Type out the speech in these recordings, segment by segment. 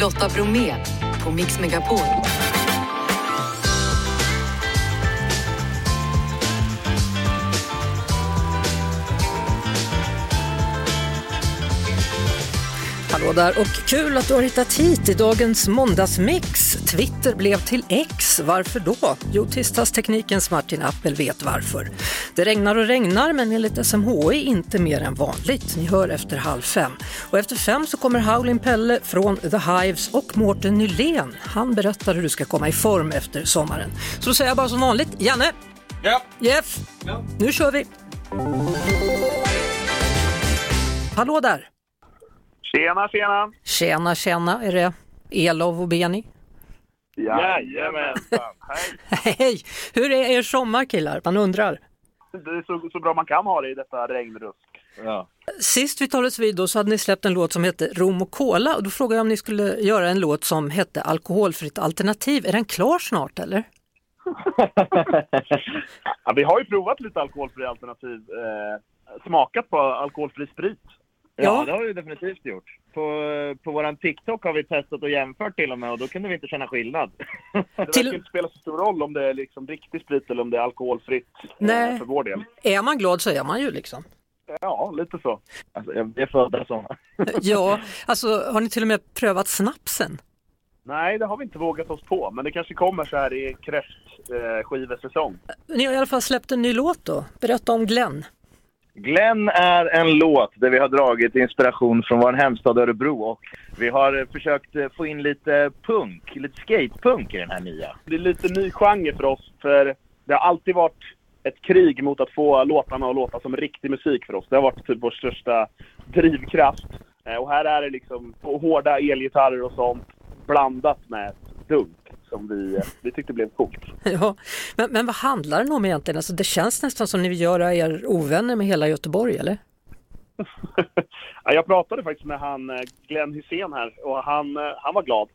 Lotta Bromé på Mix Megapol. Hallå där och kul att du har hittat hit i dagens måndagsmix. Twitter blev till X. Varför då? Jo, tisdagsteknikens Martin Appel vet varför. Det regnar och regnar men enligt SMHI inte mer än vanligt. Ni hör efter halv fem. Och efter fem så kommer Howlin' Pelle från The Hives och Mårten Nylén. Han berättar hur du ska komma i form efter sommaren. Så då säger jag bara som vanligt, Janne! Ja. Jeff! Ja. Nu kör vi! Hallå där! Tjena, tjena! Tjena, tjena, är det Elof och Beni? Jajamensan! Hej! Hej! Hur är er sommar killar? Man undrar. Det är så, så bra man kan ha det i detta regnrusk. Ja. Sist vi talades vid då så hade ni släppt en låt som hette Rom och Cola och då frågade jag om ni skulle göra en låt som hette Alkoholfritt alternativ. Är den klar snart eller? Ja, vi har ju provat lite alkoholfri alternativ. Eh, smakat på alkoholfri sprit. Ja, Ja. det har vi definitivt gjort. På, på våran TikTok har vi testat och jämfört till och med och då kunde vi inte känna skillnad. Det Till- verkar inte spela så stor roll om det är liksom riktig sprit eller om det är alkoholfritt eh, Nej. för vår del. Är man glad så är man ju liksom. Ja, lite så. Alltså, jag- är födda såna. Ja, alltså har ni till och med prövat snapsen? Nej, det har vi inte vågat oss på, men det kanske kommer så här i kräftskivesäsong. Ni har i alla fall släppt en ny låt då. Berätta om Glenn. Glenn är en låt där vi har dragit inspiration från vår hemstad Örebro och vi har eh, försökt eh, få in lite punk, lite skatepunk i den här nya. Det är lite ny genre för oss, för det har alltid varit ett krig mot att få låtarna att låta som riktig musik för oss. Det har varit typ vår största drivkraft. Eh, och här är det liksom hårda elgitarrer och sånt blandat med dunk som vi, eh, vi tyckte blev coolt. Ja, men, men vad handlar den om egentligen? Alltså, det känns nästan som ni vill göra er ovänner med hela Göteborg, eller? Ja, Jag pratade faktiskt med han eh, Glenn Hysén här och han, eh, han var glad.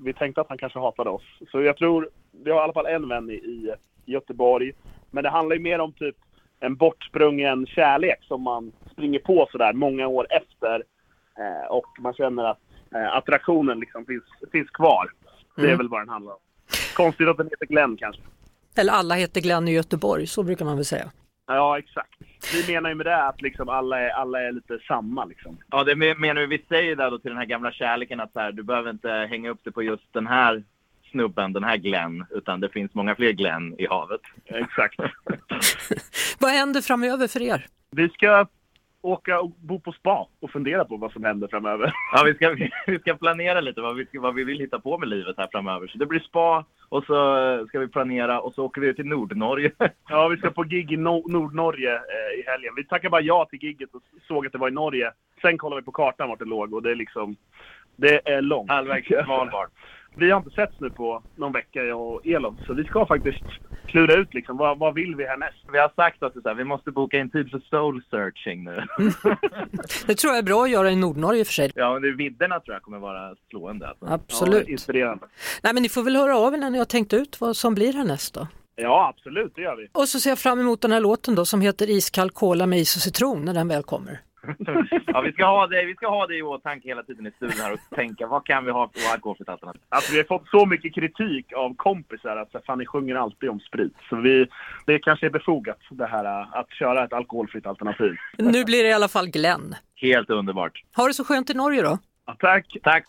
Vi tänkte att han kanske hatade oss. Så jag tror, vi har i alla fall en vän i, i Göteborg. Men det handlar ju mer om typ en bortsprungen kärlek som man springer på sådär många år efter. Eh, och man känner att eh, attraktionen liksom finns, finns kvar. Det är Mm. väl vad den handlar om. Konstigt att den heter Glenn kanske. Eller alla heter Glenn i Göteborg, så brukar man väl säga. Ja, exakt. Vi menar ju med det att liksom alla, är, alla är lite samma liksom. Ja, det men- menar vi. Vi säger där då till den här gamla kärleken att så här, du behöver inte hänga upp det på just den här snubben, den här Glenn, utan det finns många fler Glenn i havet. Exakt. Vad händer framöver för er? Vi ska åka och bo på spa och fundera på vad som händer framöver. Ja, vi ska, vi ska planera lite vad vi, vad vi vill hitta på med livet här framöver. Så det blir spa och så eh, ska vi planera och så åker vi till Nordnorge. Ja, vi ska på gig i no- Nordnorge eh, i helgen. Vi tackade bara ja till gigget och såg att det var i Norge. Sen kollade vi på kartan vart det låg och det är liksom... Det är långt. Halvvägs Svalbard. Vi har inte setts nu på någon vecka, jag och Elon. Så vi ska faktiskt klura ut liksom, vad, vad vill vi härnäst? Vi har sagt att det är så här, vi måste boka in tid för soul searching nu. Det tror jag är bra att göra i Nordnorge i och för sig. ja, men det, vidderna tror jag kommer vara slående. Alltså. Ja, Absolut. inspirerande. Nej men ni får väl höra av er när ni har tänkt ut vad som blir härnäst då. Ja, absolut, det gör vi. Och så ser jag fram emot den här låten då som heter Iskall kola med is och citron när den väl kommer. Ja, vi ska, ha det, vi ska ha det i åtanke hela tiden i studion här och tänka vad kan vi ha för alkoholfritt alternativ? Alltså, vi har fått så mycket kritik av kompisar att så fan, ni sjunger alltid om sprit. Så vi, det kanske är befogat det här att köra ett alkoholfritt alternativ. Nu blir det i alla fall Glenn. Helt underbart. Ha det så skönt i Norge då. Ja, tack! Tack!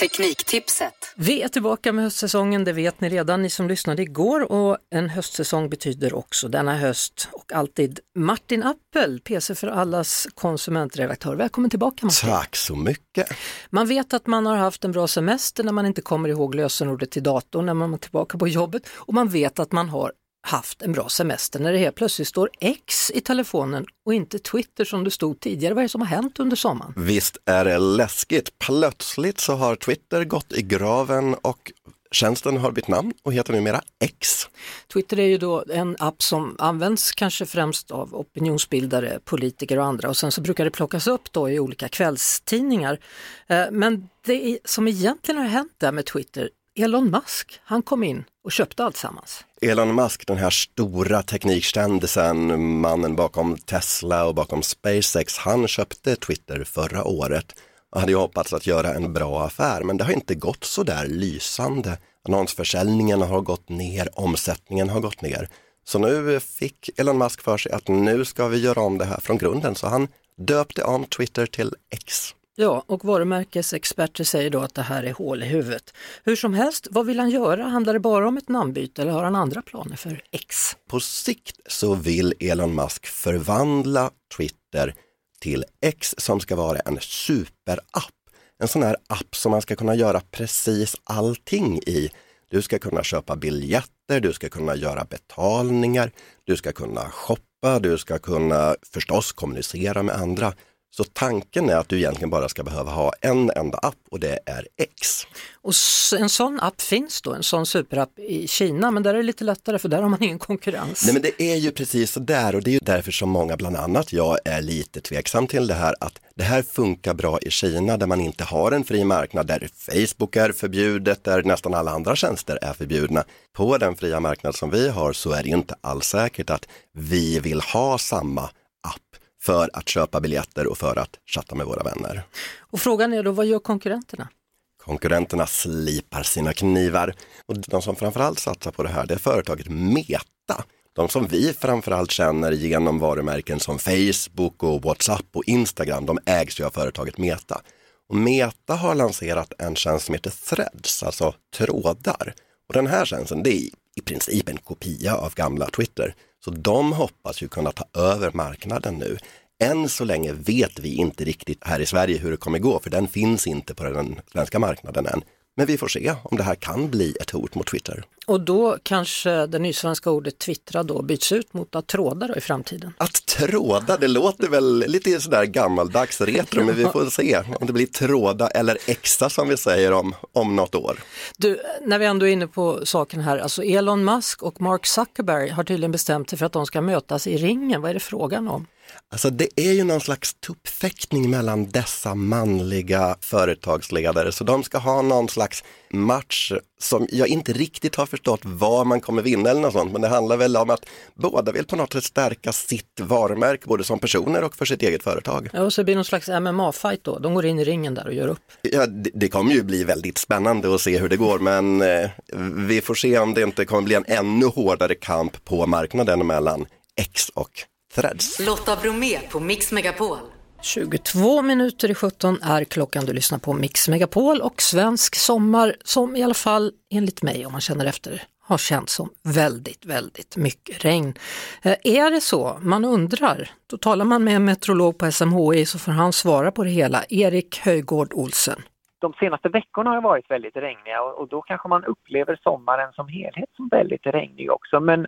Tekniktipset. Vi är tillbaka med höstsäsongen, det vet ni redan, ni som lyssnade igår. Och en höstsäsong betyder också denna höst och alltid Martin Appel, PC för allas konsumentredaktör. Välkommen tillbaka Martin. Tack så mycket. Man vet att man har haft en bra semester när man inte kommer ihåg lösenordet till datorn när man är tillbaka på jobbet och man vet att man har haft en bra semester när det helt plötsligt står X i telefonen och inte Twitter som det stod tidigare. Vad är det som har hänt under sommaren? Visst är det läskigt. Plötsligt så har Twitter gått i graven och tjänsten har bytt namn och heter numera X. Twitter är ju då en app som används kanske främst av opinionsbildare, politiker och andra och sen så brukar det plockas upp då i olika kvällstidningar. Eh, Men det som egentligen har hänt där med Twitter Elon Musk, han kom in och köpte alltsammans. Elon Musk, den här stora teknikkändisen, mannen bakom Tesla och bakom SpaceX, han köpte Twitter förra året och hade ju hoppats att göra en bra affär, men det har inte gått så där lysande. Annonsförsäljningen har gått ner, omsättningen har gått ner. Så nu fick Elon Musk för sig att nu ska vi göra om det här från grunden, så han döpte om Twitter till X. Ja, och varumärkesexperter säger då att det här är hål i huvudet. Hur som helst, vad vill han göra? Handlar det bara om ett namnbyte eller har han andra planer för X? På sikt så vill Elon Musk förvandla Twitter till X som ska vara en superapp. En sån här app som man ska kunna göra precis allting i. Du ska kunna köpa biljetter, du ska kunna göra betalningar, du ska kunna shoppa, du ska kunna förstås kommunicera med andra. Så tanken är att du egentligen bara ska behöva ha en enda app och det är X. Och en sån app finns då, en sån superapp i Kina, men där är det lite lättare för där har man ingen konkurrens. Nej men det är ju precis så där och det är ju därför som många, bland annat jag, är lite tveksam till det här att det här funkar bra i Kina där man inte har en fri marknad, där Facebook är förbjudet, där nästan alla andra tjänster är förbjudna. På den fria marknad som vi har så är det inte alls säkert att vi vill ha samma för att köpa biljetter och för att chatta med våra vänner. Och frågan är då, vad gör konkurrenterna? Konkurrenterna slipar sina knivar och de som framförallt satsar på det här det är företaget Meta. De som vi framförallt känner genom varumärken som Facebook och WhatsApp och Instagram, de ägs ju av företaget Meta. Och Meta har lanserat en tjänst som heter Threads, alltså trådar. Och den här tjänsten, det är i princip en kopia av gamla Twitter. Så de hoppas ju kunna ta över marknaden nu. Än så länge vet vi inte riktigt här i Sverige hur det kommer gå, för den finns inte på den svenska marknaden än. Men vi får se om det här kan bli ett hot mot Twitter. Och då kanske det nysvenska ordet twittra då byts ut mot att tråda då i framtiden? Att tråda, det låter väl lite sådär gammaldags retro, men vi får se om det blir tråda eller exa som vi säger om, om något år. Du, när vi ändå är inne på saken här, alltså Elon Musk och Mark Zuckerberg har tydligen bestämt sig för att de ska mötas i ringen. Vad är det frågan om? Alltså det är ju någon slags tuppfäktning mellan dessa manliga företagsledare, så de ska ha någon slags match som jag inte riktigt har förstått vad man kommer vinna eller något sånt, men det handlar väl om att båda vill på något sätt stärka sitt varumärke, både som personer och för sitt eget företag. Ja, och så blir det någon slags MMA-fight då, de går in i ringen där och gör upp. Ja, det, det kommer ju bli väldigt spännande att se hur det går, men eh, vi får se om det inte kommer bli en ännu hårdare kamp på marknaden mellan X och Threads. Lotta Bromé på Mix Megapol. 22 minuter i 17 är klockan du lyssnar på Mix Megapol och svensk sommar som i alla fall enligt mig om man känner efter har känts som väldigt, väldigt mycket regn. Eh, är det så? Man undrar. Då talar man med en meteorolog på SMHI så får han svara på det hela. Erik Höjgård Olsen. De senaste veckorna har varit väldigt regniga och då kanske man upplever sommaren som helhet som väldigt regnig också. Men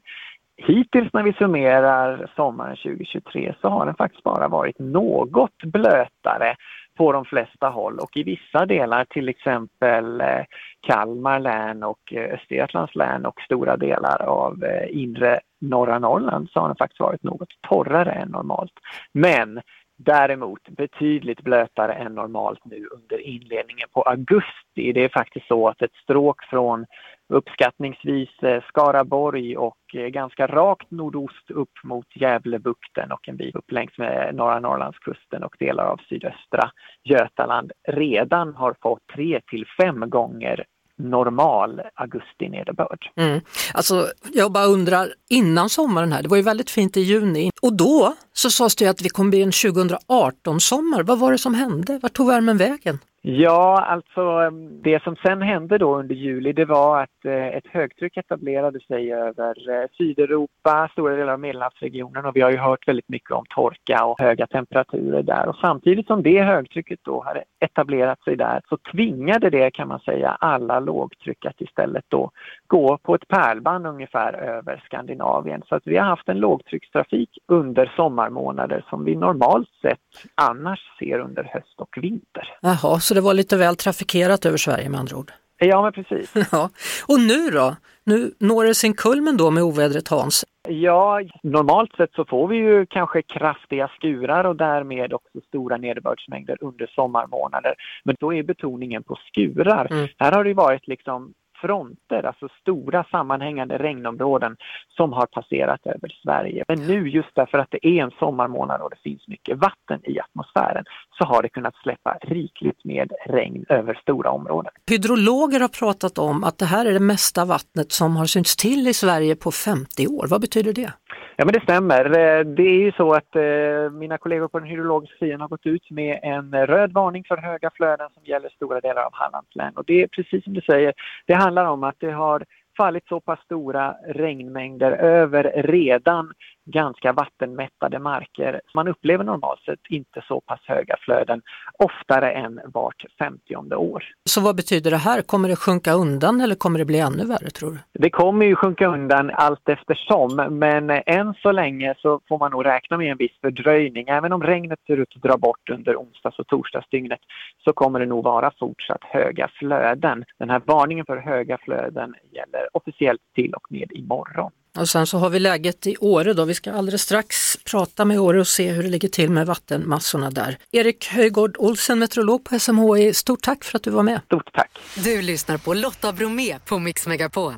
hittills när vi summerar sommaren 2023 så har den faktiskt bara varit något blötare på de flesta håll och i vissa delar, till exempel eh, Kalmar län och eh, Östergötlands län och stora delar av eh, inre norra Norrland så har den faktiskt varit något torrare än normalt. Men däremot betydligt blötare än normalt nu under inledningen på augusti. Det är faktiskt så att ett stråk från uppskattningsvis eh, Skaraborg och eh, ganska rakt nordost upp mot Gävlebukten och en bit upp längs med norra Norrlandskusten och delar av sydöstra Götaland redan har fått tre till fem gånger normal augustinederbörd. Mm. Alltså, jag bara undrar, innan sommaren här, det var ju väldigt fint i juni och då så sades det att vi kommer bli en 2018-sommar. Vad var det som hände? Vart tog värmen vägen? Ja, alltså det som sen hände då under juli det var att eh, ett högtryck etablerade sig över eh, Sydeuropa, stora delar av Medelhavsregionen och vi har ju hört väldigt mycket om torka och höga temperaturer där och samtidigt som det högtrycket då hade etablerat sig där så tvingade det kan man säga alla lågtryck att istället då gå på ett pärlband ungefär över Skandinavien så att vi har haft en lågtryckstrafik under sommarmånader som vi normalt sett annars ser under höst och vinter. Jaha, så det var lite väl trafikerat över Sverige med andra ord? Ja, men precis. Ja. Och nu då? Nu når det sin kulmen då med ovädret Hans? Ja, normalt sett så får vi ju kanske kraftiga skurar och därmed också stora nederbördsmängder under sommarmånader. Men då är betoningen på skurar. Mm. Här har det varit liksom fronter, alltså stora sammanhängande regnområden som har passerat över Sverige. Men nu just därför att det är en sommarmånad och det finns mycket vatten i atmosfären så har det kunnat släppa rikligt med regn över stora områden. Hydrologer har pratat om att det här är det mesta vattnet som har synts till i Sverige på 50 år. Vad betyder det? Ja men det stämmer. Eh, det är ju så att eh, mina kollegor på den hydrologiska sidan har gått ut med en röd varning för höga flöden som gäller stora delar av Hallands län. Och det är precis som du säger, det handlar om att det har fallit så pass stora regnmängder över redan ganska vattenmättade marker. Man upplever normalt sett inte så pass höga flöden oftare än vart femtionde år. Så vad betyder det här? Kommer det sjunka undan eller kommer det bli ännu värre tror du? Det kommer ju sjunka undan allt eftersom men än så länge så får man nog räkna med en viss fördröjning. Även om regnet ser ut att dra bort under onsdags och torsdagsdygnet så kommer det nog vara fortsatt höga flöden. Den här varningen för höga flöden gäller officiellt till och med imorgon. Och sen så har vi läget i Åre då. Vi ska alldeles strax prata med Åre och se hur det ligger till med vattenmassorna där. Erik Höjgård Olsen, meteorolog på SMHI, stort tack för att du var med. Stort tack. Du lyssnar på Lotta Bromé på Mix Megapol.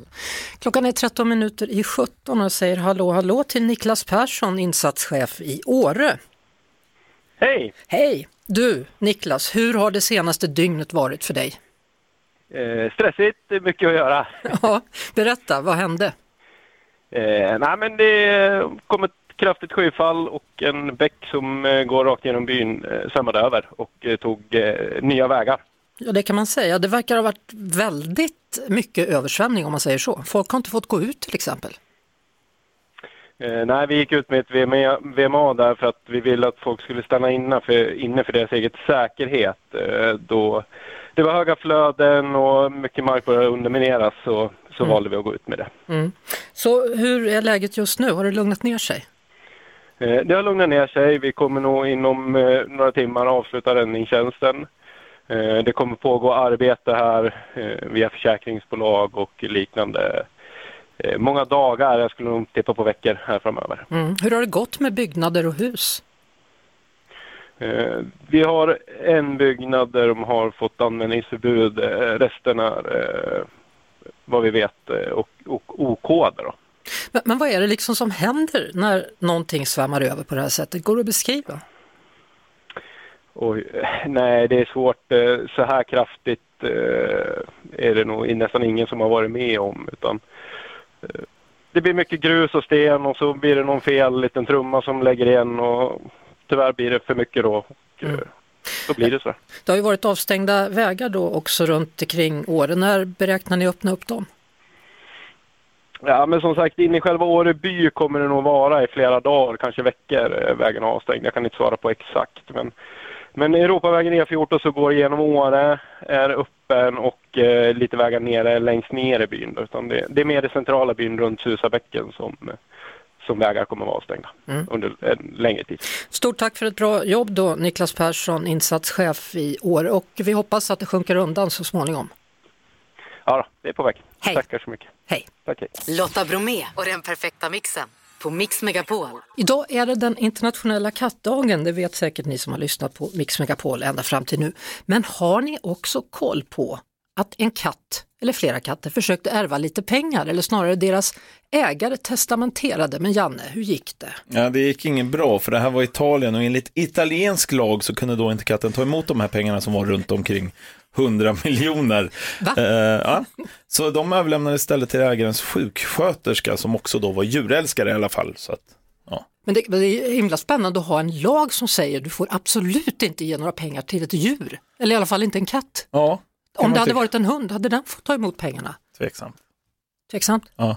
Klockan är 13 minuter i 17 och säger hallå hallå till Niklas Persson, insatschef i Åre. Hej! Hej! Du, Niklas, hur har det senaste dygnet varit för dig? Eh, stressigt, mycket att göra. Ja, berätta, vad hände? Eh, nej, men det kom ett kraftigt skyfall och en bäck som eh, går rakt genom byn eh, svämmade över och eh, tog eh, nya vägar. Ja, det kan man säga. Det verkar ha varit väldigt mycket översvämning om man säger så. Folk har inte fått gå ut till exempel. Eh, nej, vi gick ut med ett VMA, VMA där för att vi ville att folk skulle stanna inne för, inne för deras eget säkerhet. Eh, då det var höga flöden och mycket mark började undermineras så, så Mm. valde vi att gå ut med det. Mm. Så hur är läget just nu? Har det lugnat ner sig? Eh, Det har lugnat ner sig. Vi kommer nog inom eh, några timmar avsluta räddningstjänsten. Eh, Det kommer pågå arbete här via försäkringsbolag och liknande. Många dagar, jag skulle nog tippa på veckor här framöver. Mm. Hur har det gått med byggnader och hus? Vi har en byggnad där de har fått användningsförbud. Resten är vad vi vet eh, och, och OK då. Men, men vad är det liksom som händer när någonting svämmar över på det här sättet? Går det att beskriva? Oj, eh, nej, det är svårt. Eh, Så här kraftigt är det nog nästan ingen som har varit med om. Utan, det blir mycket grus och sten och så blir det någon fel liten trumma som lägger igen och tyvärr blir det för mycket då. Och, eh, Så blir det så. Det har ju varit avstängda vägar då också runt omkring Åre. När beräknar ni öppna upp dem? Ja, men som sagt, inne i själva Åre by kommer det nog vara i flera dagar, kanske veckor, eh, vägen avstängd. Jag kan inte svara på exakt. Men, men Europavägen E14 så går igenom Åre, är öppen och eh, lite vägar nere, längst ner i byn. Då, utan det, det är mer i centrala byn runt Susabäcken som, eh, som vägar kommer vara avstängda Mm. under en längre tid. Stort tack för ett bra jobb då Niklas Persson, insatschef i Åre och vi hoppas att det sjunker undan så småningom. Ja, det är på väg. Hej. Tackar så mycket. Hej! Tack, hej. Lotta Bromé och den perfekta mixen på Mix Megapol. Idag är det den internationella kattdagen, det vet säkert ni som har lyssnat på Mix Megapol ända fram till nu. Men har ni också koll på att en katt, eller flera katter, försökte ärva lite pengar eller snarare deras ägare testamenterade. Men Janne, hur gick det? Ja, det gick inget bra för det här var Italien och enligt italiensk lag så kunde då inte katten ta emot de här pengarna som var runt omkring 100 miljoner. Eh, ja. Så de överlämnade istället till ägarens sjuksköterska som också då var djurälskare i alla fall. Så att, ja. Men det, det är himla spännande att ha en lag som säger du får absolut inte ge några pengar till ett djur. Eller i alla fall inte en katt. ja, Om det hade tycka. varit en hund, hade den fått ta emot pengarna? Tveksamt. Tveksamt. Ja.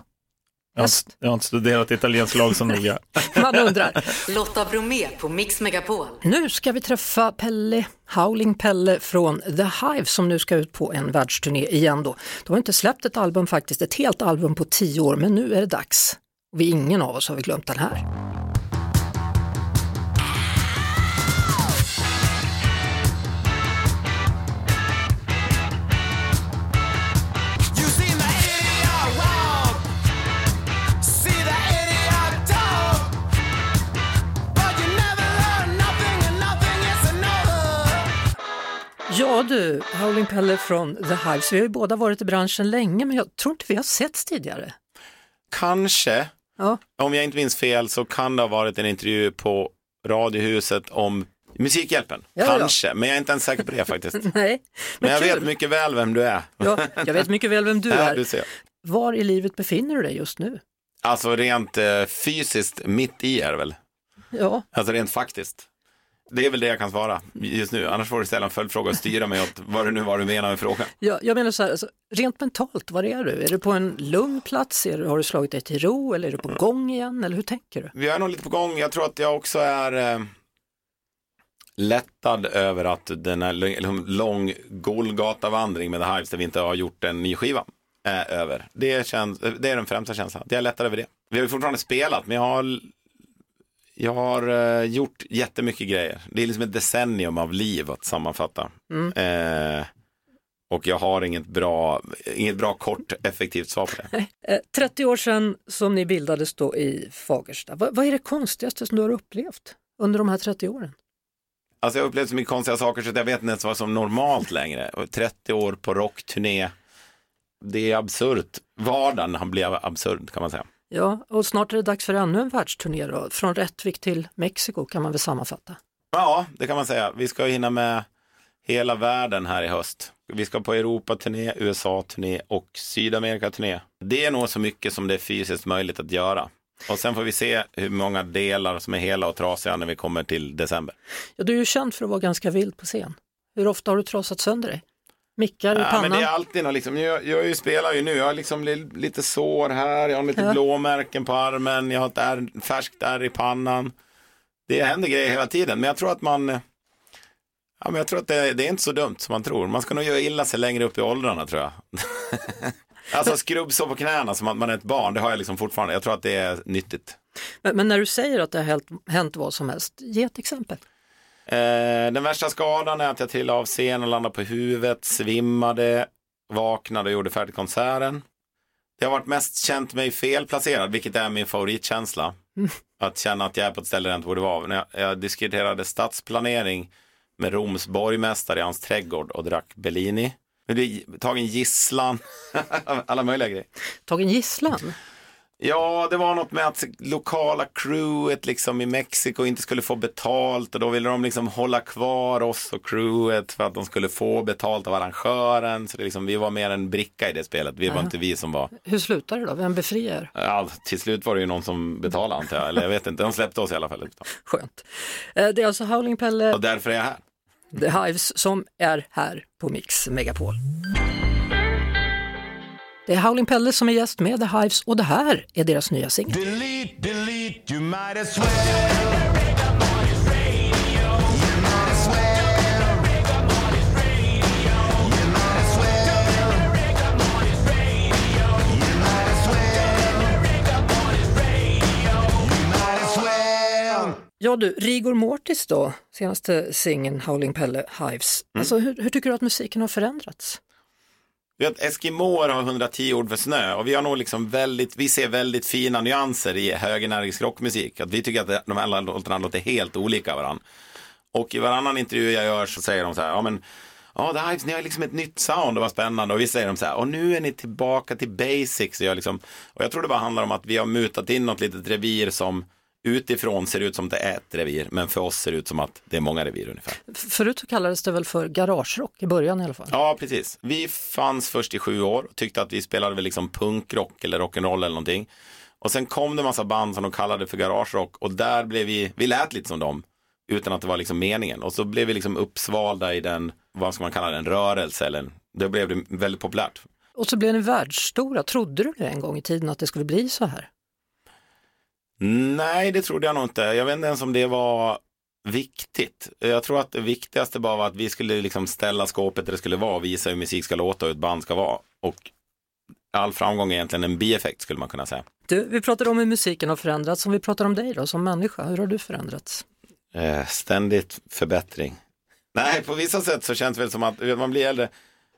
Jag, har, inte- jag har inte studerat italiensk lag så noga. Man undrar. Lotta Bromé på Mix Megapol. Nu ska vi träffa Pelle, Howling Pelle från The Hive som nu ska ut på en världsturné igen då. De har inte släppt ett album faktiskt, ett helt album på tio år, men nu är det dags. Och vi, ingen av oss har vi glömt den här. Ja du, Howling Pelle från The Hives, vi har ju båda varit i branschen länge men jag tror inte vi har setts tidigare. Kanske, Ja. om jag inte minns fel, så kan det ha varit en intervju på Radiohuset om Musikhjälpen. Ja, ja. Kanske, men jag är inte ens säker på det faktiskt. Nej, men, Men jag kul. vet mycket väl vem du är. Ja, jag vet mycket väl vem du Ja, är. du. Var i livet befinner du dig just nu? Alltså rent eh, fysiskt, mitt i är det väl? Ja, Alltså rent faktiskt. Det är väl det jag kan svara just nu. Annars får du ställa en följdfråga och styra mig åt vad det nu var du menar med frågan. jag, jag menar så här, alltså, rent mentalt, var är du? Är du på en lugn plats? Är du, har du slagit dig till ro eller är du på gång igen? Eller hur tänker du? Vi är nog lite på gång. Jag tror att jag också är eh, lättad över att den här liksom, lång Golgata-vandring med The Hives där vi inte har gjort en ny skiva är över. Det, känns, det är den främsta känslan. Jag är lättad över det. Vi har fortfarande spelat, men jag har, jag har eh, gjort jättemycket grejer. Det är liksom ett decennium av liv att sammanfatta. Eh, och jag har inget bra, inget bra kort effektivt svar på det. Eh, 30 år sedan som ni bildades då i Fagersta. Vad, vad är det konstigaste som du har upplevt under de här 30 åren? Alltså jag har upplevt så mycket konstiga saker så att jag vet inte ens vad som normalt längre. Och 30 år på rockturné, det är absurt. Vardagen har blivit absurd kan man säga. Ja, och snart är det dags för ännu en världsturné då. Från Rättvik till Mexiko kan man väl sammanfatta. Ja, det kan man säga. Vi ska hinna med hela världen här i höst. Vi ska på Europaturné, USA-turné och Sydamerika-turné. Det är nog så mycket som det är fysiskt möjligt att göra. Och sen får vi se hur många delar som är hela och trasiga när vi kommer till december. Ja, du är ju känd för att vara ganska vild på scen. Hur ofta har du trasat sönder dig? Mickar i Ja, pannan? men det är alltid något, liksom, jag, jag spelar ju nu, jag har liksom li, lite sår här, jag har lite Ja. blåmärken på armen, jag har ett ärr, färskt ärr i pannan. Det händer grejer hela tiden, men jag tror att man Ja, men jag tror att det, det är inte så dumt som man tror. Man ska nog göra illa sig längre upp i åldrarna tror jag. alltså skrubbsår på knäna som att man är ett barn, det har jag liksom fortfarande. Jag tror att det är nyttigt. Men, men när du säger att det har hänt, hänt vad som helst, ge ett exempel. Eh, den värsta skadan är att jag trillade av scen och landade på huvudet, svimmade, vaknade och gjorde färdigt konserten. Det har varit mest känt mig felplacerad, vilket är min favoritkänsla. Att känna att jag är på ett ställe där jag inte borde vara. När jag, jag diskuterade stadsplanering med Roms borgmästare i hans trädgård och drack Bellini. Jag blev tagen gisslan, alla möjliga grejer. Tagen gisslan? Ja, det var något med att lokala crewet liksom i Mexiko inte skulle få betalt och då ville de liksom hålla kvar oss och crewet för att de skulle få betalt av arrangören. Så det liksom, vi var mer en bricka i det spelet. Vi var inte vi som var... Hur slutar det då? Vem befriar? Ja, till slut var det ju någon som betalade antar jag. Eller jag vet inte, de släppte oss i alla fall. Skönt. Eh, Det är alltså Howling Pelle, Och därför är jag här. The Hives, som är här på Mix Megapol. Det är Howling Pelle som är gäst med The Hives och det här är deras nya singel. Ja du, Rigor Mortis då, senaste singeln Howling Pelle Hives. Alltså, hur, hur tycker du att musiken har förändrats? Vet, Eskimoer har 110 ord för snö och vi har nog liksom väldigt, vi ser väldigt fina nyanser i högenergisk rockmusik. Att vi tycker att de här låtarna låter helt olika varandra. Och i varannan intervju jag gör så säger de så här, ja men Ja, The Hives, ni har liksom ett nytt sound och vad spännande. Och vi säger de så här, och nu är ni tillbaka till basics. Och jag, liksom, och jag tror det bara handlar om att vi har mutat in något litet revir som utifrån ser ut som det är ett revir, men för oss ser det ut som att det är många revir ungefär. Förut så kallades det väl för garagerock i början i alla fall. Ja, precis. Vi fanns först i sju år och tyckte att vi spelade väl liksom punkrock eller rock'n'roll eller någonting. Och sen kom det en massa band som de kallade för garagerock och där blev vi, vi lät lite som dem utan att det var liksom meningen. Och så blev vi liksom uppsvalda i den, vad ska man kalla det, en rörelse eller det blev det väldigt populärt. Och så blev ni världsstora. Trodde du det en gång i tiden att det skulle bli så här? Nej, det trodde jag nog inte. Jag vet inte ens om det var viktigt. Jag tror att det viktigaste bara var att vi skulle liksom ställa skåpet där det skulle vara och visa hur musik ska låta och hur ett band ska vara. Och all framgång är egentligen en bieffekt skulle man kunna säga. Du, vi pratade om hur musiken har förändrats. Om vi pratar om dig då som människa, hur har du förändrats? Eh, ständigt förbättring. Nej, på vissa sätt så känns det väl som att man blir äldre.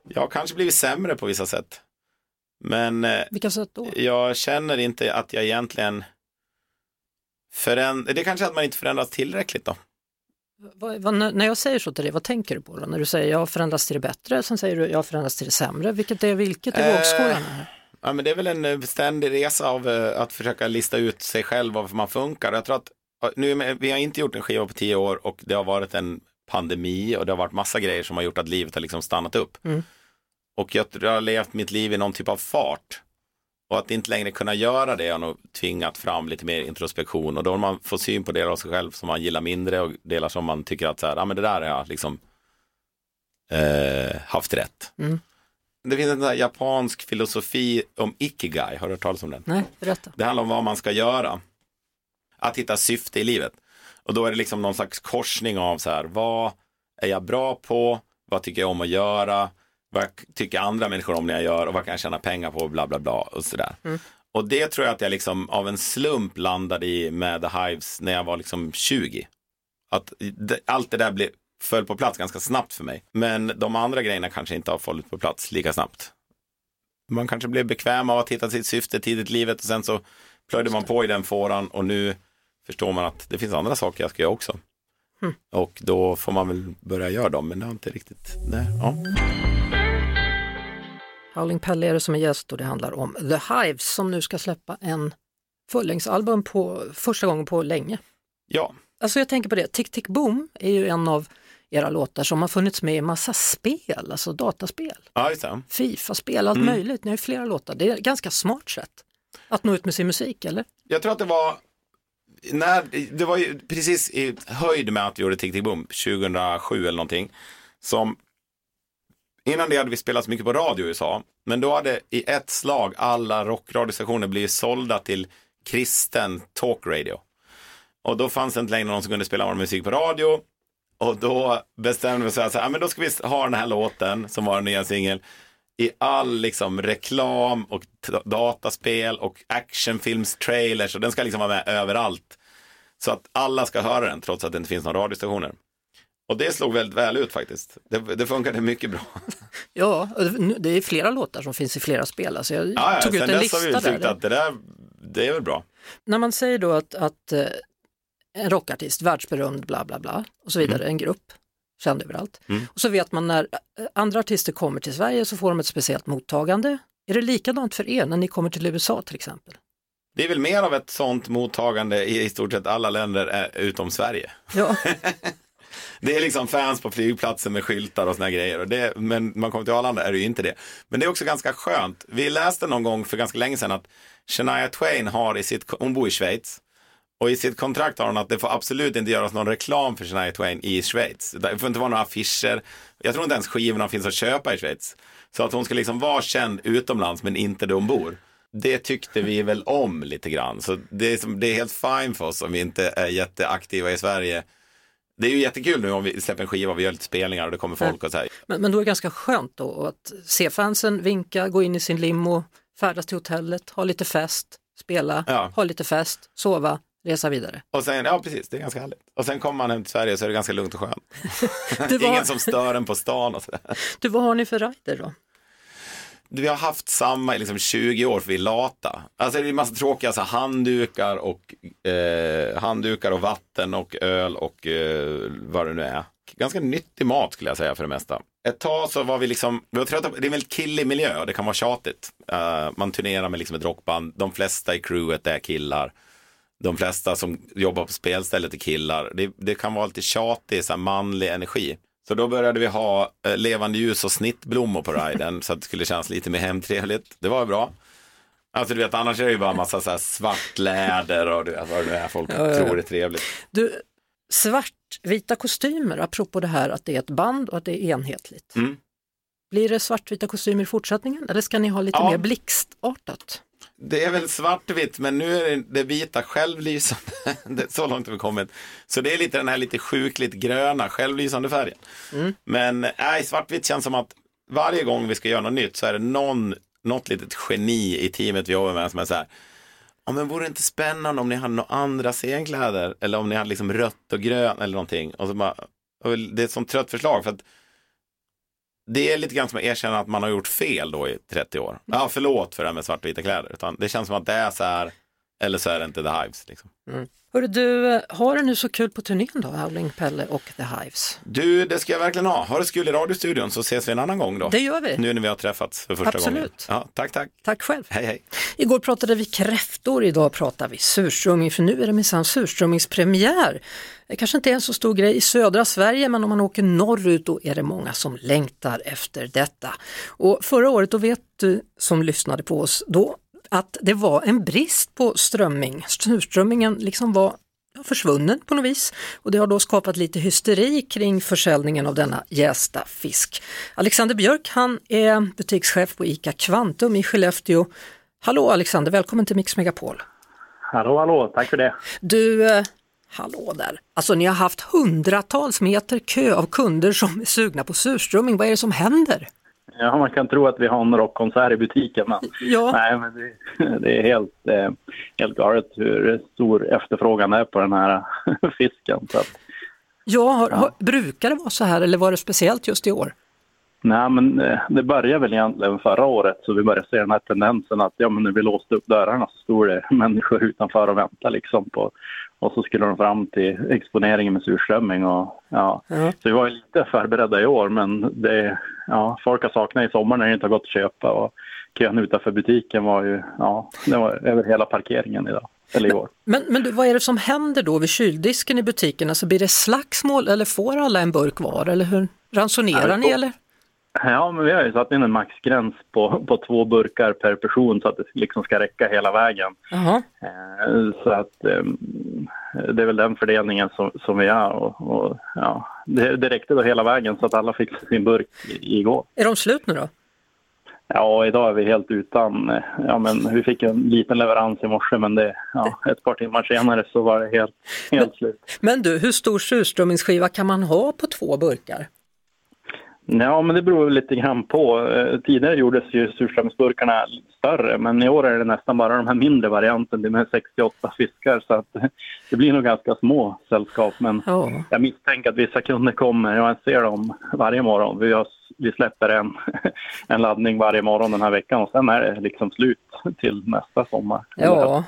Jag har kanske blivit sämre på vissa sätt. Men eh, Vilka sätt då? jag känner inte att jag egentligen föränd... Det är kanske är att man inte förändras tillräckligt då. Vad, vad, när jag säger så till dig, vad tänker du på då? När du säger jag har förändrats till det bättre, sen säger du jag har förändrats till det sämre. Vilket är vilket i Eh, vågskålen? Ja, men det är väl en eh, ständig resa av eh, att försöka lista ut sig själv varför man funkar. Jag tror att nu, vi har inte gjort en skiva på tio år och det har varit en pandemi och det har varit massa grejer som har gjort att livet har liksom stannat upp. Mm. Och jag, jag har levt mitt liv i någon typ av fart. Och att inte längre kunna göra det har nog tvingat fram lite mer introspektion och då har man fått syn på delar av sig själv som man gillar mindre och delar som man tycker att så här, ja men det där har jag liksom eh, haft rätt. Mm. Det finns en japansk filosofi om ikigai, har du hört talas om den? Nej, berätta. Det handlar om vad man ska göra. Att hitta syfte i livet. Och då är det liksom någon slags korsning av så här, vad är jag bra på? Vad tycker jag om att göra? Vad tycker andra människor om när jag gör? Och vad kan jag tjäna pengar på? Bla bla bla och sådär. Och det tror jag att jag liksom av en slump landade i med The Hives när jag var liksom 20. Att det, allt det där blev, föll på plats ganska snabbt för mig. Men de andra grejerna kanske inte har fallit på plats lika snabbt. Man kanske blev bekväm av att hitta sitt syfte tidigt i livet och sen så plöjde man på i den fåran och nu förstår man att det finns andra saker jag ska göra också. Och då får man väl börja göra dem, men det har inte riktigt, nej, ja. Howling Pelle är det som är gäst och det handlar om The Hives som nu ska släppa en fullängdsalbum på första gången på länge. Ja, Alltså jag tänker på det, Tick Tick Boom är ju en av era låtar som har funnits med i massa spel, alltså dataspel. ja. Fifa-spel, allt möjligt. Ni har ju flera låtar. Det är ett ganska smart sätt att nå ut med sin musik, eller? Jag tror att det var, när, det var ju precis i höjd med att vi gjorde Tick Tick Boom 2007 eller någonting. Som, innan det hade vi spelat så mycket på radio i USA. Men då hade i ett slag alla rockradiostationer blivit sålda till kristen talkradio. Och då fanns det inte längre någon som kunde spela vår musik på radio. Och då bestämde vi oss för att då ska vi ha den här låten som var den nya singel i all liksom reklam och dataspel och actionfilmstrailers och den ska liksom vara med överallt. Så att alla ska höra den trots att det inte finns några radiostationer. Och det slog väldigt väl ut faktiskt. Det, det funkade mycket bra. Ja, det- är flera låtar som finns i flera spel. Alltså jag Ja, ja, tog ut sen en dess har vi lista tyckt där. att det där, det är väl bra. När man säger då att, att eh, en rockartist, världsberömd, bla bla bla, och så vidare, en grupp, känd överallt. Mm. Och så vet man när eh, andra artister kommer till Sverige så får de ett speciellt mottagande. Är det likadant för er när ni kommer till USA till exempel? Det är väl mer av ett sånt mottagande i i stort sett alla länder eh, utom Sverige. Ja, Det är liksom fans på flygplatsen med skyltar och såna här grejer. Och det, men man kommer till Arlanda är det ju inte det. Men det är också ganska skönt. Vi läste någon gång för ganska länge sedan att Shania Twain har i sitt, hon bor i Schweiz. Och i sitt kontrakt har hon att det får absolut inte göras någon reklam för Shania Twain i Schweiz. Det får inte vara några affischer. Jag tror inte ens skivorna finns att köpa i Schweiz. Så att hon ska liksom vara känd utomlands men inte där hon bor. Det tyckte vi väl om lite grann. Så det är, det är helt fine för oss om vi inte är jätteaktiva i Sverige. Det är ju jättekul nu om vi släpper en skiva och vi gör lite spelningar och det kommer folk och så här. men, men då är det ganska skönt då att se fansen vinka, gå in i sin limo, färdas till hotellet, ha lite fest, spela, Ja. ha lite fest, sova, resa vidare. Och sen, ja precis, det är ganska härligt. Och sen kommer man hem till Sverige så är det ganska lugnt och skönt. Du, Ingen som stör en på stan och sådär. du, vad har ni för rider då? Vi har haft samma i liksom 20 år för vi är lata. Alltså det är en massa tråkiga så handdukar och eh, handdukar och vatten och öl och eh, vad det nu är. Ganska nyttig mat skulle jag säga för det mesta. Ett tag så var vi liksom, vi var trötta på, det är en väldigt killig miljö och det kan vara tjatigt. Uh, man turnerar med liksom ett rockband, de flesta i crewet är killar. De flesta som jobbar på spelstället är killar. Det, det kan vara lite tjatig, så här manlig energi. Så då började vi ha eh, levande ljus och snittblommor på riden så att det skulle kännas lite mer hemtrevligt. Det var bra. Alltså du vet, annars är det ju bara en massa så här svart läder och du vet vad det nu är folk ja, ja. tror är trevligt. Du, svartvita kostymer, apropå det här att det är ett band och att det är enhetligt. Mm. Blir det svartvita kostymer i fortsättningen eller ska ni ha lite Ja. mer blixtartat? Det är väl svartvitt, men nu är det, vita självlysande. Så långt har vi kommit. Så det är lite den här lite sjukligt gröna självlysande färgen. Men nej, svartvitt känns som att varje gång vi ska göra något nytt så är det någon, något litet geni i teamet vi jobbar med som är så här. Ja, men vore det inte spännande om ni hade några andra scenkläder? Eller om ni hade liksom rött och grön eller någonting. Och så bara, det är ett sånt trött förslag. för att det är lite grann som att erkänna att man har gjort fel då i 30 år. Ja, förlåt för det här med svartvita kläder. Utan det känns som att det är så här, eller så är det inte The Hives. Liksom. Hörru du, har du nu så kul på turnén då, Howling Pelle och The Hives? Du, det ska jag verkligen ha. Ha det så kul i radiostudion så ses vi en annan gång då. Det gör vi. Nu när vi har träffats för första Absolut. gången. Ja, tack, tack. Tack själv. Hej, hej. Igår pratade vi kräftor, idag pratar vi surströmming, för nu är det minsann surströmmingspremiär. Det kanske inte är en så stor grej i södra Sverige, men om man åker norrut då är det många som längtar efter detta. Och förra året, då vet du som lyssnade på oss, då att det var en brist på strömming. Surströmmingen liksom var försvunnen på något vis och det har då skapat lite hysteri kring försäljningen av denna jästa fisk. Alexander Björk, han är butikschef på ICA Kvantum i Skellefteå. Hallå Alexander, välkommen till Mix Megapol. Hallå, hallå, tack för det. Du, eh, hallå där. Alltså ni har haft hundratals meter kö av kunder som är sugna på surströmming. Vad är det som händer? Ja, man kan tro att vi har en rockkonsert i butiken, men, Ja. nej, men det, det är helt, eh, helt galet hur stor efterfrågan är på den här fisken. Så att, Ja, har, har, brukar det vara så här eller var det speciellt just i år? nej, men eh, det började väl egentligen förra året, så vi började se den här tendensen att ja, men när vi låste upp dörrarna så stod det människor utanför och väntade liksom på och så skulle de fram till exponeringen med surströmming och ja. Ja. Så vi var ju lite förberedda i år men det, ja, folk har saknat i sommar när det inte har gått att köpa och kön utanför butiken var ju, ja, det var över hela parkeringen idag, eller igår. Men, men du, vad är det som händer då vid kyldisken i butiken? Alltså blir det slagsmål eller får alla en burk var eller hur? Ransonerar Ja, ni eller? Ja, men vi har ju satt in en maxgräns på, på två burkar per person så att det liksom ska räcka hela vägen. Jaha. Eh, Så att eh, det är väl den fördelningen som, som vi har. Och, och, ja, det, det räckte då hela vägen så att alla fick sin burk igår. Är de slut nu då? Ja, idag är vi helt utan. eh, Ja, men vi fick en liten leverans i morse men det, ja, ett par timmar senare så var det helt, helt slut. Men du, hur stor surströmmingsskiva kan man ha på två burkar? Ja, men det beror väl lite grann på. Eh, Tidigare gjordes ju surströmmingsburkarna större, men i år är det nästan bara de här mindre varianten. Det är med 68 fiskar, så att det blir nog ganska små sällskap. Men Ja. jag misstänker att vissa kunder kommer. Jag ser dem varje morgon. Vi, har, vi släpper en, en laddning varje morgon den här veckan och sen är det liksom slut till nästa sommar. Ja.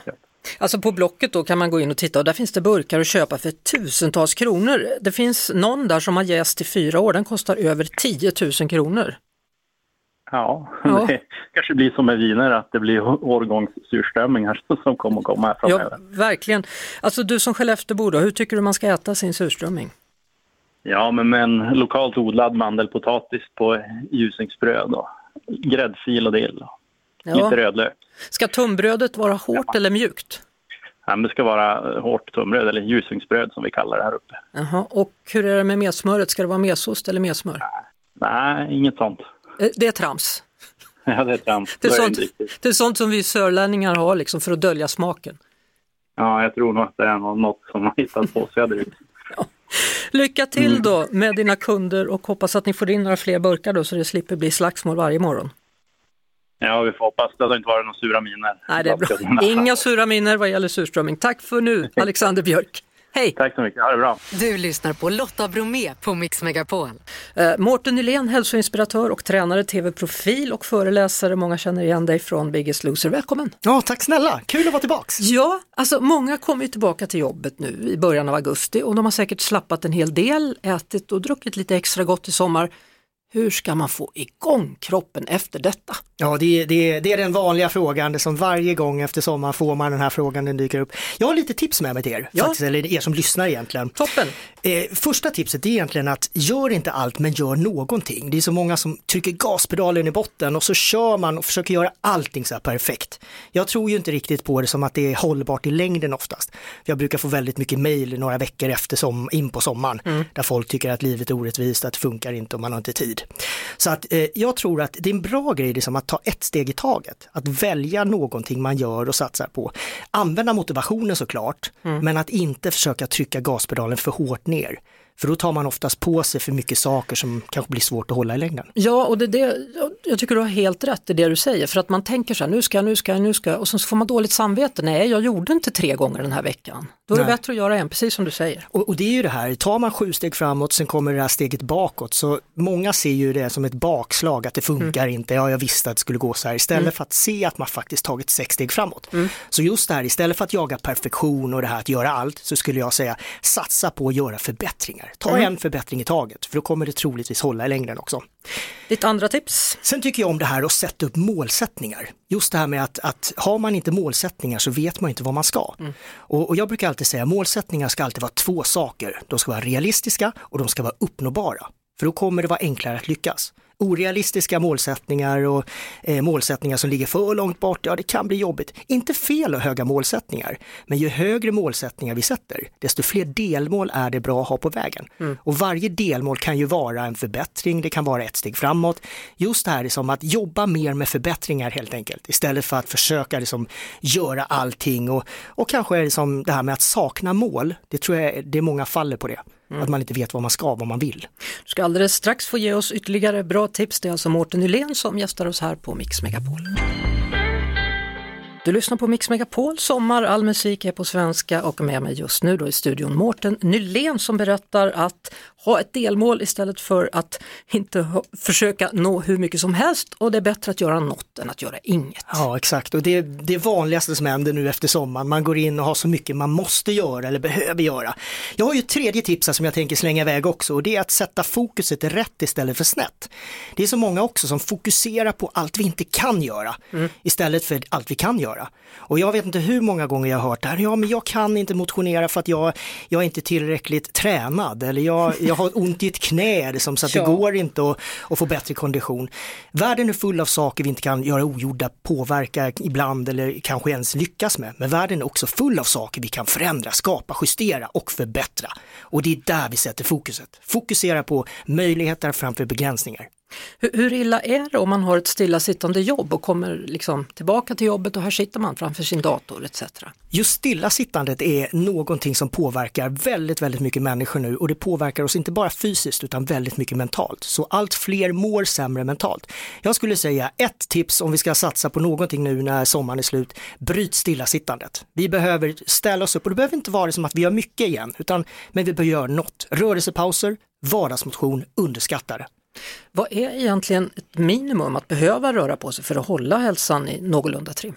Alltså på Blocket då kan man gå in och titta och där finns det burkar att köpa för tusentals kronor. Det finns någon där som har jäst i fyra år, den kostar över 10 000 kronor. Ja, Ja. det kanske blir som med viner, att det blir årgångssurströmmingar som kommer komma här Ja, framöver. verkligen. Alltså du som Skellefteåbo då, hur tycker du man ska äta sin surströmming? Ja, men med en lokalt odlad mandelpotatis på ljusningsbröd och gräddfil och dill. Ja. Lite rödlök. Ska tunnbrödet vara hårt eller mjukt? Ja, det ska vara eh, hårt tunnbröd eller ljusningsbröd som vi kallar det här uppe. Jaha, och hur är det med messmöret? Ska det vara mesost eller messmör? Nej, inget sånt. Eh, Det är trams. Ja, det är trams. Det är, sånt, inte det är sånt som vi sörlänningar har liksom för att dölja smaken. Ja, jag tror nog att det är nå- något som har hittat på söderut. Lycka till Mm. då med dina kunder och hoppas att ni får in några fler burkar då så det slipper bli slagsmål varje morgon. Ja, vi får hoppas. Det har inte varit några sura miner. Nej, det är bra. Inga sura miner vad gäller surströmming. Tack för nu, Alexander Björk. Hej! Tack så mycket, ha det bra. Du lyssnar på Lotta Bromé på Mix Megapol. Eh, Mårten Nylén, hälsoinspiratör och tränare, tv-profil och föreläsare. Många känner igen dig från Biggest Loser. Välkommen! Ja, tack snälla. Kul att vara tillbaks. Ja, alltså många kommer ju tillbaka till jobbet nu i början av augusti och de har säkert slappat en hel del, ätit och druckit lite extra gott i sommar. Hur ska man få igång kroppen efter detta? Ja, det, det, det är den vanliga frågan, som varje gång efter sommaren får man den här frågan, den dyker upp. Jag har lite tips med mig till er, Ja. faktiskt, eller er som lyssnar egentligen. Toppen! Eh, första tipset är egentligen att gör inte allt men gör någonting. Det är så många som trycker gaspedalen i botten och så kör man och försöker göra allting så här perfekt. Jag tror ju inte riktigt på det som att det är hållbart i längden oftast. Jag brukar få väldigt mycket mejl några veckor efter som, in på sommaren där folk tycker att livet är orättvist, att det funkar inte och man har inte tid. Så att eh, jag tror att det är en bra grej liksom att ta ett steg i taget. Att välja någonting man gör och satsar på. Använda motivationen såklart, men att inte försöka trycka gaspedalen för hårt ner. För då tar man oftast på sig för mycket saker som kanske blir svårt att hålla i längden. Ja, och det, det, jag tycker du har helt rätt i det du säger, för att man tänker så här, nu ska jag, nu ska jag, nu ska jag, och så får man dåligt samvete. Nej, jag gjorde inte tre gånger den här veckan. Då är det Nej. bättre att göra en, precis som du säger. Och, och det är ju det här, tar man sju steg framåt, sen kommer det här steget bakåt, så många ser ju det som ett bakslag, att det funkar inte, ja jag visste att det skulle gå så här, istället Mm. för att se att man faktiskt tagit sex steg framåt. Så just det här, istället för att jaga perfektion och det här att göra allt, så skulle jag säga satsa på att göra förbättringar. Ta Mm. en förbättring i taget, för då kommer det troligtvis hålla i längden också. Ditt andra tips? Sen tycker jag om det här att sätta upp målsättningar. Just det här med att, att har man inte målsättningar så vet man inte vad man ska. Och, och jag brukar alltid säga målsättningar ska alltid vara två saker. De ska vara realistiska och de ska vara uppnåbara. För då kommer det vara enklare att lyckas. Orealistiska målsättningar och eh, målsättningar som ligger för långt bort, ja det kan bli jobbigt. Inte fel att höga målsättningar, men ju högre målsättningar vi sätter, desto fler delmål är det bra att ha på vägen. Och varje delmål kan ju vara en förbättring, det kan vara ett steg framåt. Just det här är som att jobba mer med förbättringar helt enkelt, istället för att försöka liksom göra allting och, och kanske är det som det här med att sakna mål, det tror jag det är många faller på det. Att man inte vet vad man ska, vad man vill. Du ska alldeles strax få ge oss ytterligare bra tips. Det är alltså Mårten Nylén som gästar oss här på Mix Megapol. Du lyssnar på Mix Megapol, sommar, all musik är på svenska och med mig just nu då i studion Mårten Nylén som berättar att ha ett delmål istället för att inte ha, försöka nå hur mycket som helst och det är bättre att göra något än att göra inget. Ja exakt och det är det vanligaste som händer nu efter sommaren. Man går in och har så mycket man måste göra eller behöver göra. Jag har ju ett tredje tips här som jag tänker slänga iväg också och det är att sätta fokuset rätt istället för snett. Det är så många också som fokuserar på allt vi inte kan göra istället för allt vi kan göra. Och jag vet inte hur många gånger jag har hört det här, ja men jag kan inte motionera för att jag, jag är inte tillräckligt tränad eller jag, jag har ont i ett knä liksom, så att Ja. det går inte att, att få bättre kondition. Världen är full av saker vi inte kan göra ogjorda, påverka ibland eller kanske ens lyckas med. Men världen är också full av saker vi kan förändra, skapa, justera och förbättra. Och det är där vi sätter fokuset. Fokusera på möjligheter framför begränsningar. Hur, hur illa är det om man har ett stillasittande jobb och kommer liksom tillbaka till jobbet och här sitter man framför sin dator etc. Just stillasittandet är någonting som påverkar väldigt, väldigt mycket människor nu och det påverkar oss inte bara fysiskt utan väldigt mycket mentalt. Så allt fler mår sämre mentalt. Jag skulle säga ett tips om vi ska satsa på någonting nu när sommaren är slut, bryt stillasittandet. Vi behöver ställa oss upp och det behöver inte vara som att vi gör mycket igen, utan men vi behöver göra något. Rörelsepauser, vardagsmotion, underskattade. Vad är egentligen ett minimum att behöva röra på sig för att hålla hälsan i någorlunda trim?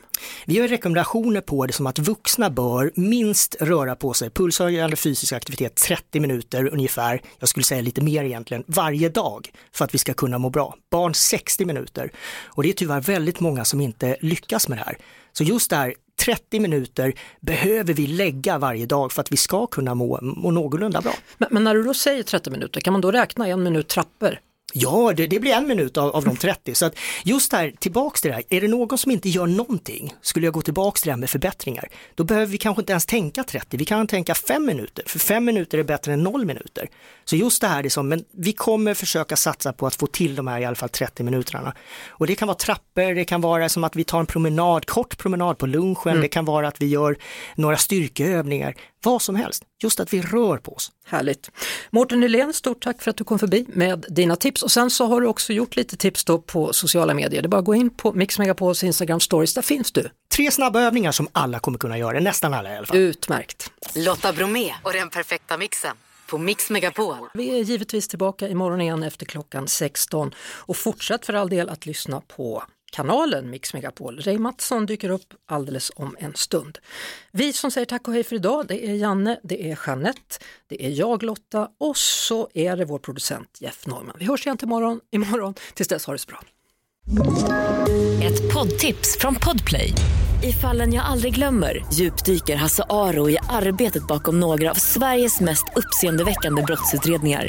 Vi har rekommendationer på det som att vuxna bör minst röra på sig, pulshöjande fysisk aktivitet 30 minuter ungefär, jag skulle säga lite mer egentligen, varje dag för att vi ska kunna må bra. Barn 60 minuter. Och det är tyvärr väldigt många som inte lyckas med det här. Så just det här 30 minuter behöver vi lägga varje dag för att vi ska kunna må, må någorlunda bra. Men, men när du då säger 30 minuter, kan man då räkna en minut trappor? Ja, det, det blir en minut av, av de 30. Så att just där, tillbaks till det här, är det någon som inte gör någonting, skulle jag gå tillbaks till det här med förbättringar, då behöver vi kanske inte ens tänka 30, vi kan tänka 5 minuter, för 5 minuter är bättre än 0 minuter. Så just det här är som, men vi kommer försöka satsa på att få till de här i alla fall 30 minuterna. Och det kan vara trappor, det kan vara som att vi tar en promenad, kort promenad på lunchen, det kan vara att vi gör några styrkeövningar, vad som helst, just att vi rör på oss. Härligt. Mårten Nylén, stort tack för att du kom förbi med dina tips och sen så har du också gjort lite tips då på sociala medier. Det är bara att gå in på Mix Megapols Instagram stories, där finns du. Tre snabba övningar som alla kommer kunna göra, nästan alla i alla fall. Utmärkt. Lotta Bromé och den perfekta mixen på Mix Megapol. Vi är givetvis tillbaka imorgon igen efter klockan 16 och fortsätt för all del att lyssna på kanalen Mix Megapol. Ray Mattsson dyker upp alldeles om en stund. Vi som säger tack och hej för idag, det är Janne, det är Jeanette, det är jag Lotta och så är det vår producent Jeff Norman. Vi hörs igen till imorgon, imorgon. Tills dess, ha det så bra. Ett poddtips från Podplay. I fallen jag aldrig glömmer djupdyker Hasse Aro i arbetet bakom några av Sveriges mest uppseendeväckande brottsutredningar.